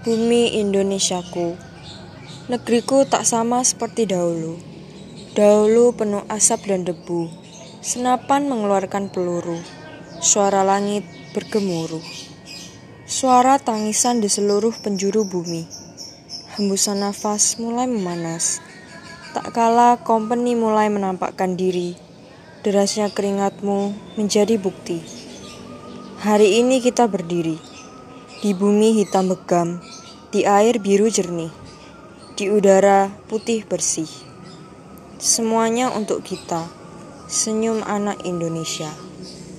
Bumi Indonesiaku, negeriku tak sama seperti dahulu. Dahulu penuh asap dan debu, senapan mengeluarkan peluru, suara langit bergemuruh. Suara tangisan di seluruh penjuru bumi. Hembusan nafas mulai memanas. Tak kala kompeni mulai menampakkan diri, derasnya keringatmu menjadi bukti. Hari ini kita berdiri di bumi hitam begam, di air biru jernih, di udara putih bersih. Semuanya untuk kita, senyum anak Indonesia.